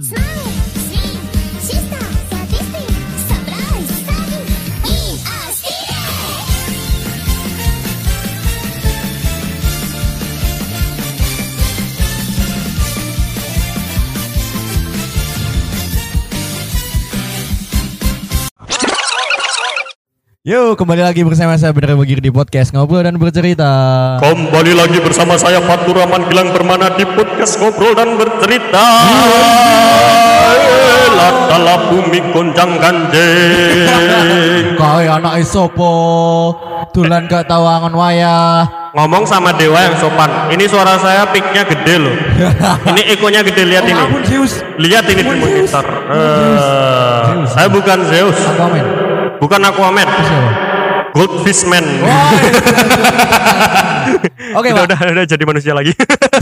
Snap! Yo, kembali lagi bersama saya Bener Bagir di podcast Ngobrol dan Bercerita. Kembali lagi bersama saya Fatur Rahman Gilang Permana di podcast ngobrol dan bercerita. Adalah bumi gonjang ganjing. Kau anak isopo, tulan gak tahu angon wayah. Ngomong sama dewa yang sopan. Ini suara saya piknya gede loh. Ini ekonya gede lihat ini. Ampun Zeus. Lihat ini di monitor. Eh, saya bukan Zeus. Bukan Aquaman, Siapa? Goldfish Man. Oke, udah, Pak. udah, udah jadi manusia lagi.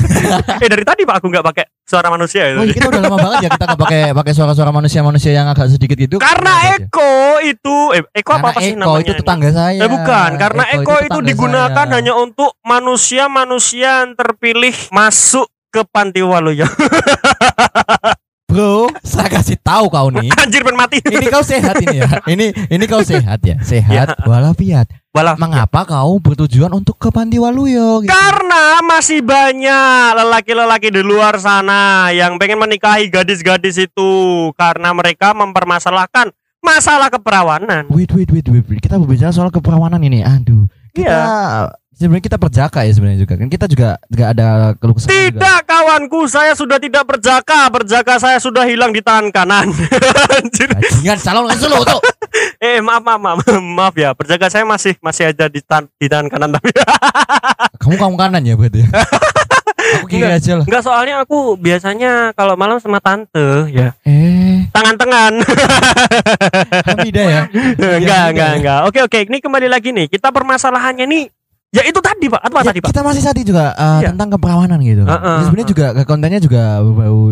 eh dari tadi Pak aku nggak pakai suara manusia ya. Oh, iya, kita udah lama banget ya kita nggak pakai pakai suara-suara manusia-manusia yang agak sedikit gitu. Karena Udah aja. Eko itu eh Eko Karena apa sih Eko namanya? itu ini? tetangga saya. Eh bukan, karena Eko, itu, tetangga digunakan saya. hanya untuk manusia-manusia yang terpilih masuk ke panti waluyo. Bro, saya kasih tahu kau nih. Anjir ben mati. ini kau sehat ini ya. Ini ini kau sehat ya. Sehat walafiat. Walah. Mengapa kau bertujuan untuk ke Panti Waluyo gitu? Karena masih banyak lelaki-lelaki di luar sana yang pengen menikahi gadis-gadis itu karena mereka mempermasalahkan masalah keperawanan. Wait, wait, wait, wait. Kita berbicara soal keperawanan ini. Aduh. Kita Iya. Sebenarnya kita perjaka ya sebenarnya juga kan. Kita juga juga ada keluh kesah juga. Tidak kawanku, saya sudah tidak berjaka. Berjaka saya sudah hilang di tangan kanan. Anjir. Bajingan calon kan solo tuh. Eh maaf maaf maaf, maaf ya. Berjaga saya masih masih ada di, tan di tangan kanan tapi Kamu kamu kanan ya berarti. ya? Aku kiri Enggak. aja lah. enggak soalnya aku biasanya kalau malam sama tante ya Eh, tangan tangan. Hamidah ya. enggak enggak enggak. Oke oke, ini kembali lagi nih. Kita permasalahannya nih ya itu tadi Pak. Apa Ya, tadi Pak? kita masih tadi juga uh, Iya. tentang keperawanan gitu. Heeh, Jadi sebenarnya heeh. juga kontennya juga bau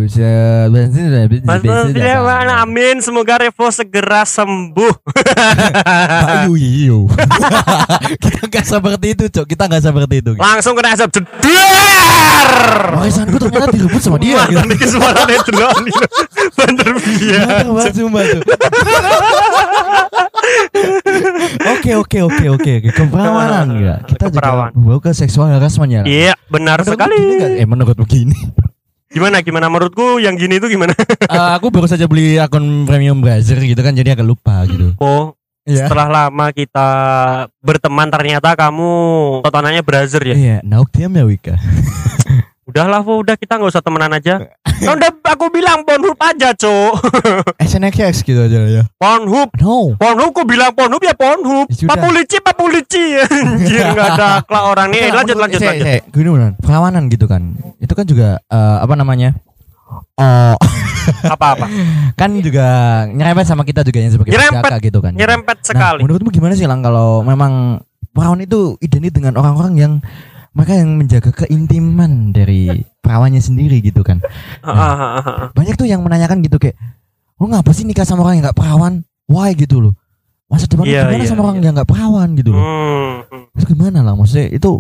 Mas Mas- amin semoga Revo segera sembuh. Ayo iyo. kita nggak seperti itu, Cok. Kita nggak seperti itu. Langsung kena asap jedar. Warisanku ternyata direbut sama dia Wah, gitu. ini suaranya drone itu. Bener biar. Mantap banget tuh. Oke oke oke oke oke keperawanan ya. Kita juga Keperawan. bawa ke seksual harassment ya. Iya, benar Menurut sekali. nggak? Eh menurut begini. Gimana gimana menurutku yang gini itu gimana? Eh, aku baru saja beli akun premium browser gitu kan jadi agak lupa gitu. Oh, Iya. setelah lama kita berteman ternyata kamu tontonannya browser ya. Iya, nauk diam ya Wika. Udahlah, Vo, udah kita nggak usah temenan aja. Kan udah aku bilang Pornhub aja, Cok. SNXX gitu aja ya. Pornhub. No. Pornhub kok bilang Pornhub ya Pornhub. Ya. Papulici, papulici. Anjir, enggak ada akhlak orang nih. Lanjut, lanjut, saya- lanjut. saya- Gini beneran, perawanan gitu kan. Itu kan juga eh, apa namanya? Oh, Apa-apa? kan juga nyerempet sama kita juga yang sebagai Nyerempet. penjaga gitu kan. Nyerempet Nah, sekali. menurutmu gimana sih Lang kalau memang perawan itu identik dengan orang-orang yang mereka yang menjaga keintiman dari perawannya sendiri gitu kan. Ah, ah, ah, ah. Banyak tuh yang menanyakan gitu kayak, "Lu ngapa sih nikah sama orang yang nggak perawan? Why gitu loh." Masa depan Iya, gimana iya, sama orang iya. yang nggak perawan gitu loh. Hmm, hmm. Itu gimana lah maksudnya itu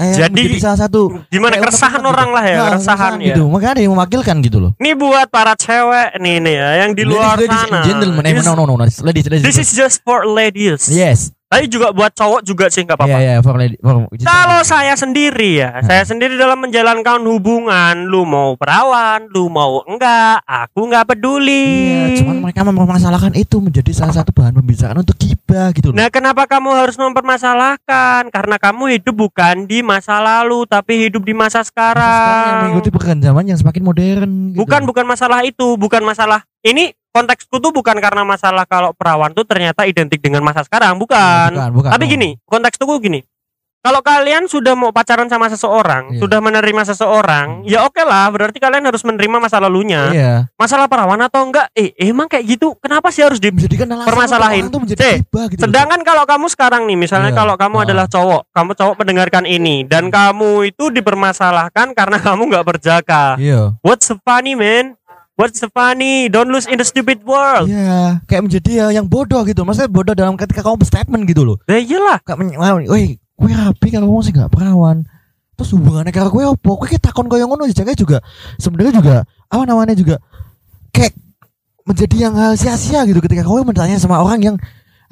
eh, Jadi, salah satu Gimana kayak keresahan orang gitu. lah ya, Nah, keresahan ya. gitu. Makanya ada yang mewakilkan gitu loh. Ini buat para cewek nih nih ya yang di luar ladies, ladies sana. and gentlemen, eh, This- no no no, no. ladies, ladies. This is just for ladies. yes. Tapi juga buat cowok juga sih nggak apa-apa. for lady, for, Kalau saya sendiri ya, saya sendiri dalam menjalankan hubungan, lu mau perawan, lu mau enggak, aku nggak peduli. Iya, cuman mereka mempermasalahkan itu menjadi salah satu bahan pembicaraan untuk gibah gitu loh. Nah, kenapa kamu harus mempermasalahkan? Karena kamu hidup bukan di masa lalu, tapi hidup di masa Sekarang yang sekarang. mengikuti perkembangan zaman yang semakin modern gitu. Bukan bukan masalah itu, bukan masalah ini konteksku tuh bukan karena masalah kalau perawan tuh ternyata identik dengan masa sekarang, bukan. Bukan, bukan. Tapi no. gini, konteks tuh gini. Kalau kalian sudah mau pacaran sama seseorang, Iya. sudah menerima seseorang, ya oke lah, berarti kalian harus menerima masa lalunya. Iya. Masalah perawan atau enggak? Eh, emang kayak gitu. Kenapa sih harus di Menjadikan alasan Permasalahin. menjadi gibah gitu. Sedangkan kalau kamu sekarang nih, misalnya Iya. kalau kamu Ah. adalah cowok, kamu cowok mendengarkan ini dan kamu itu dipermasalahkan karena kamu nggak berjaga. Iya. What's so funny, man? What's so funny? Don't lose in the stupid world. Iya, kayak menjadi ya, yang bodoh gitu. Maksudnya bodoh dalam ketika kamu berstatement gitu loh. Ya iyalah. Kayak men- wah, woi, gue rapi kalau ngomong sih gak perawan. Terus hubungannya karo gue opo? Gue kayak takon koyo ngono jaga juga sebenarnya juga apa namanya juga kayak menjadi yang hal sia-sia gitu ketika kau bertanya sama orang yang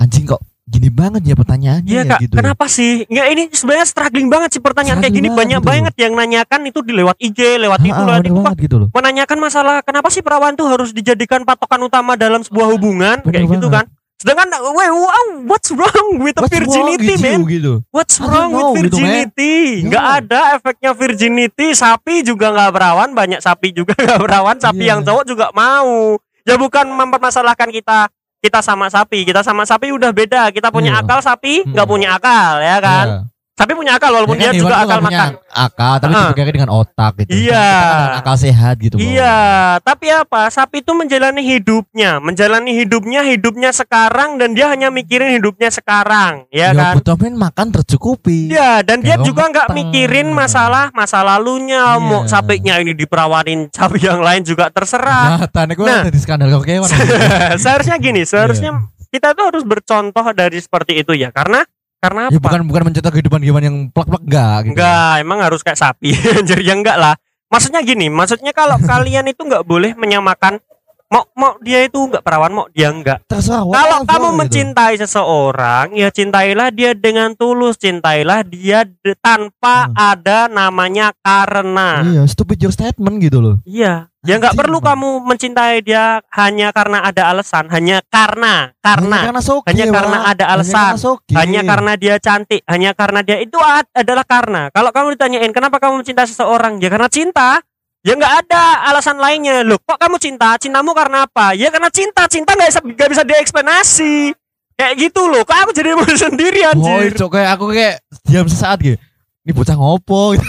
anjing kok gini banget ya pertanyaannya Iya ya, kak, gitu. kenapa sih? Nggak ini sebenarnya struggling banget sih pertanyaan kayak Struggling gini banyak banget, banget yang nanyakan itu di lewat IG, lewat itu, lewat itu. Gitu loh. Menanyakan masalah kenapa sih perawan tuh harus dijadikan patokan utama dalam sebuah hubungan Bener kayak gitu banget. kan? Sedangkan, wait, wow, what's wrong with the What's wrong virginity, with you, man? gitu. What's wrong know, with gitu, virginity? Nggak Yeah. ada efeknya virginity. Sapi juga nggak berawan, banyak sapi juga nggak berawan. Sapi Iya. yang cowok juga mau. Ya bukan mempermasalahkan kita kita sama sapi, kita sama sapi udah beda. Kita punya Iya. akal, sapi nggak Mm. punya akal, ya kan? Iya. Sapi punya akal walaupun Ya kan, dia juga akal punya makan. Akal, tapi Ah. dipikirkan dengan otak gitu. Iya. Kan akal sehat gitu. Iya, tapi apa? Sapi itu menjalani hidupnya, menjalani hidupnya, hidupnya sekarang dan dia hanya mikirin hidupnya sekarang, ya, Ya, kan? butuh men makan tercukupi. Iya, dan dia juga nggak mikirin masalah masa lalunya, Iya. mau sapinya ini diperawanin sapi yang lain juga terserah. Nah, tanya gue Nah. jadi skandal seharusnya gini, seharusnya Iya. kita tuh harus bercontoh dari seperti itu ya, karena karena ya apa? bukan bukan mencontoh kehidupan kehidupan yang plak-plak enggak gitu. Enggak, emang harus kayak sapi. Jadi ya enggak lah. Maksudnya gini, maksudnya kalau kalian itu enggak boleh menyamakan mau mau dia itu enggak perawan, mau dia enggak. Terserah. Kalau kamu gitu. mencintai seseorang, ya cintailah dia dengan tulus, cintailah dia tanpa Hmm. ada namanya karena. Iya, stupid your statement gitu loh. Iya, ya nggak perlu kamu mencintai dia hanya karena ada alasan, hanya karena, hanya karena, karena soge, hanya karena ada Hanya alasan. karena soge. hanya karena dia cantik, hanya karena dia itu ad- adalah karena. Kalau kamu ditanyain kenapa kamu mencintai seseorang, ya karena cinta. Ya nggak ada alasan lainnya. Loh, kok kamu cinta? Cintamu karena apa? Ya karena cinta. Cinta nggak bisa nggak bisa dieksplanasi. Kayak gitu loh. Kok aku jadi emosi sendiri Oh, anjir. cok kayak aku kayak diam sesaat gitu. Ini bocah ngopo gitu.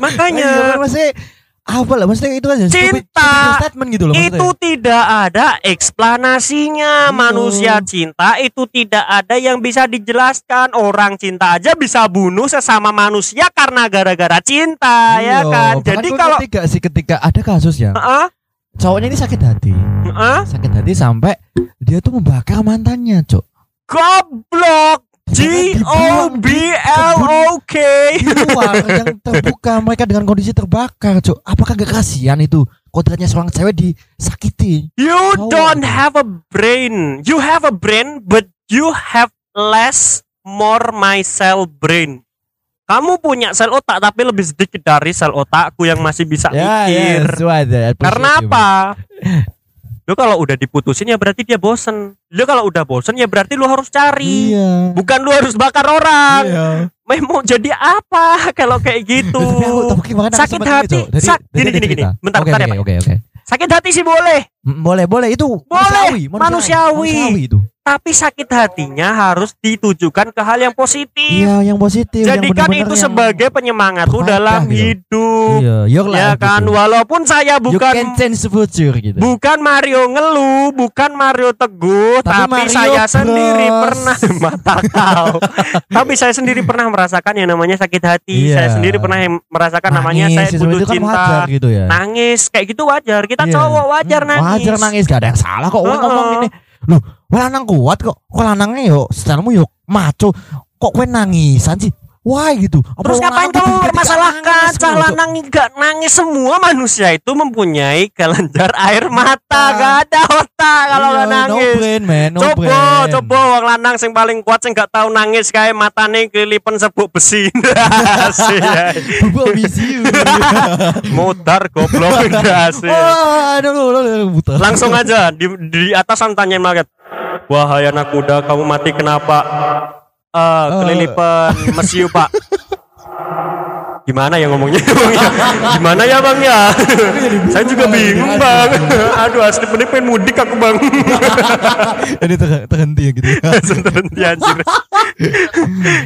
Makanya Iya, maksudnya apa lah maksudnya itu kan Cinta. statement gitu loh maksudnya. itu tidak ada eksplanasinya. Iya. manusia cinta itu tidak ada yang bisa dijelaskan. Orang cinta aja bisa bunuh sesama manusia karena gara-gara cinta ya Iya, kan? bahkan jadi kalau gak sih ketika ada kasus ya. Heeh, cowoknya ini sakit hati. Heeh. sakit hati sampai dia tuh membakar mantannya cok goblok G O B L O K luar yang terbuka mereka dengan kondisi terbakar cok apakah gak kasihan itu kodratnya seorang cewek disakiti You Cowok. don't have a brain. You have a brain, but you have less more my cell brain. Kamu punya sel otak tapi lebih sedikit dari sel otakku yang masih bisa mikir. sesuai deh, appreciate Karena you, apa? Lu kalau udah diputusin ya berarti dia bosen. Lu kalau udah bosen ya berarti lu harus cari. iya Bukan lu harus bakar orang. iya mau jadi apa kalau kayak gitu? tapi aku tapi gimana aku Sakit hati. Sak- gini, gini, gini. Bentar, bentar ya, Pak. Sakit hati sih boleh. Mm, boleh boleh itu Boleh, manusiawi manusiawi. manusiawi itu Tapi sakit hatinya harus ditujukan ke hal yang positif. iya yang positif yang Jadikan benar-benar itu yang- sebagai penyemangatmu berfaedah dalam gitu. hidup. iya your Ya kan, gitu. walaupun saya you can bukan change future gitu bukan Mario ngeluh, bukan Mario teguh, Tapi tapi, Mario saya Bros. sendiri pernah mata kau. tapi saya sendiri pernah merasakan yang namanya sakit hati. Iya. Saya sendiri pernah yang merasakan namanya Nangis, saya itu butuh kan cinta. wajar gitu ya Nangis kayak gitu wajar. Kita Iya. cowok wajar Hmm, nangis. wajar nangis gak ada yang salah kok Wah, Heeh. ngomong ini loh lanang kuat kok? Kok lanangnya yo setelahmu yo maco. Kok kue nangisan sih wah gitu Apa Terus ngapain kamu mempermasalahkan? nangis, Cah lanang gak nangis semua manusia itu mempunyai kelenjar air mata, Mata. gak ada otak kalau Iya, gak nangis. no brain man no coba, brain. coba wong lanang sing paling kuat sing gak tahu nangis kayak matane kelilipan sebuk besi. Ya. Bubuk you Modar goblok buta Langsung aja di, di atasan tanyain market. Wahai anak muda, kamu mati kenapa? Eh, kelilipan mesiu, Pak. Gimana ya ngomongnya? Gimana ya, Bang ya? Saya juga bingung, Bang. Aduh, asli bener pengen mudik aku, Bang. jadi ter- terhenti ya gitu Langsung terhenti anjir.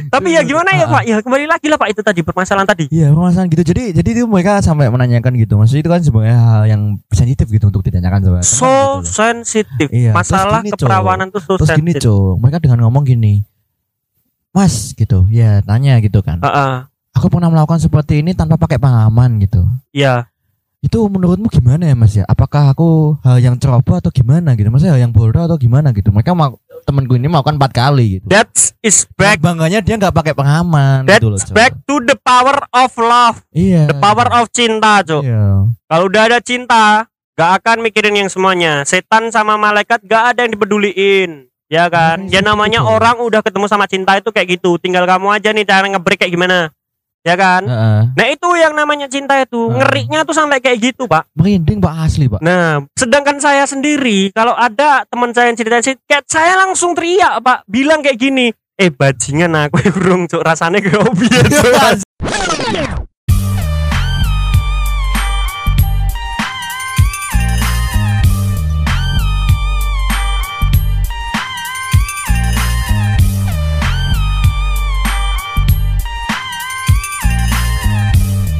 Tapi ya gimana ya, Pak? Ya kembali lagi lah, Pak, itu tadi permasalahan tadi. Iya permasalahan gitu jadi jadi itu mereka sampai menanyakan gitu maksudnya itu kan sebenarnya hal yang sensitif gitu untuk ditanyakan So gitu loh. sensitif. Iya, Masalah gini, keperawanan tuh so terus gini sensitif. cok mereka dengan ngomong gini mas gitu ya tanya gitu kan Heeh. aku pernah melakukan seperti ini tanpa pakai pengaman gitu Iya. itu menurutmu gimana ya mas ya apakah aku hal yang ceroboh atau gimana gitu maksudnya hal yang bodoh atau gimana gitu mereka mau temenku ini melakukan empat kali gitu That is back Dan bangganya dia nggak pakai pengaman gitu loh That's Cok. back to the power of love, iya the power of cinta, Cuk. iya Kalau udah ada cinta, Gak akan mikirin yang semuanya. Setan sama malaikat gak ada yang dipeduliin. Ya kan? Ya namanya orang udah ketemu sama cinta itu kayak gitu. Tinggal kamu aja nih cara ngebreak kayak gimana. Ya kan? Heeh. Nah itu yang namanya cinta itu. Heeh. Ngerinya tuh sampai kayak gitu pak. merinding pak asli pak Nah, sedangkan saya sendiri kalau ada teman saya yang ceritain sih, kayak saya langsung teriak, Pak, bilang kayak gini, "Eh, bajingan aku urung cuk rasane kayak biasa."